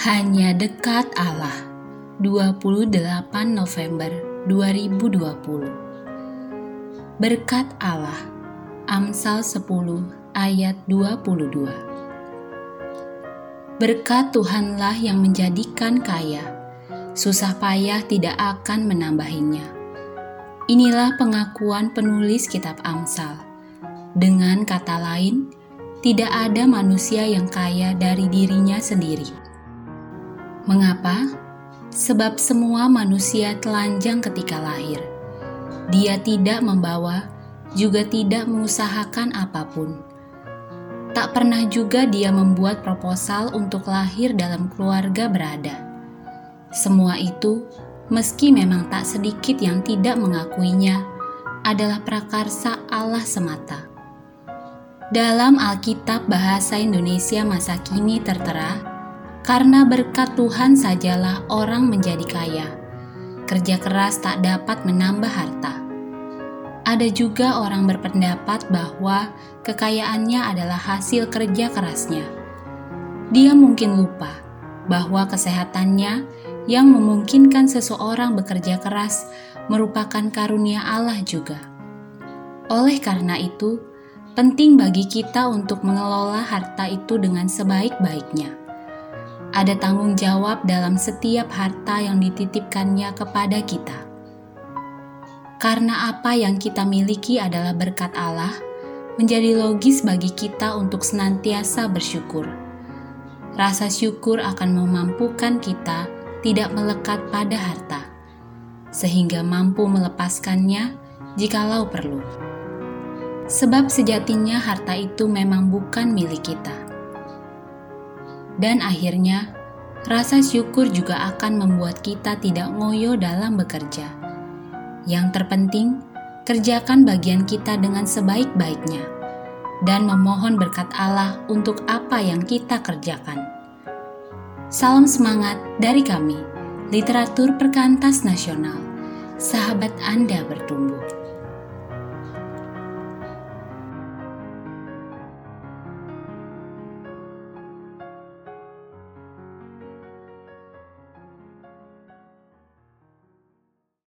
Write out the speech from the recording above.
Hanya dekat Allah. 28 November 2020 Berkat Allah. Amsal 10 ayat 22 Berkat Tuhanlah yang menjadikan kaya. Susah payah tidak akan menambahinya. Inilah pengakuan penulis kitab Amsal. Dengan kata lain, tidak ada manusia yang kaya dari dirinya sendiri. Mengapa? Sebab semua manusia telanjang ketika lahir. Dia tidak membawa, juga tidak mengusahakan apa pun. Tak pernah juga dia membuat proposal untuk lahir dalam keluarga berada. Semua itu, meski memang tak sedikit yang tidak mengakuinya, adalah prakarsa Allah semata. Dalam Alkitab Bahasa Indonesia masa kini tertera, karena berkat Tuhan sajalah orang menjadi kaya. Kerja keras tak dapat menambah harta. Ada juga orang berpendapat bahwa kekayaannya adalah hasil kerja kerasnya. Dia mungkin lupa bahwa kesehatannya yang memungkinkan seseorang bekerja keras merupakan karunia Allah juga. Oleh karena itu, penting bagi kita untuk mengelola harta itu dengan sebaik-baiknya. Ada tanggung jawab dalam setiap harta yang dititipkannya kepada kita. Karena apa yang kita miliki adalah berkat Allah, menjadi logis bagi kita untuk senantiasa bersyukur. Rasa syukur akan memampukan kita tidak melekat pada harta, sehingga mampu melepaskannya jikalau perlu sebab sejatinya harta itu memang bukan milik kita. Dan akhirnya, rasa syukur juga akan membuat kita tidak ngoyo dalam bekerja. Yang terpenting, kerjakan bagian kita dengan sebaik-baiknya dan memohon berkat Allah untuk apa yang kita kerjakan. Salam semangat dari kami, Literatur Perkantas Nasional. Sahabat Anda bertumbuh.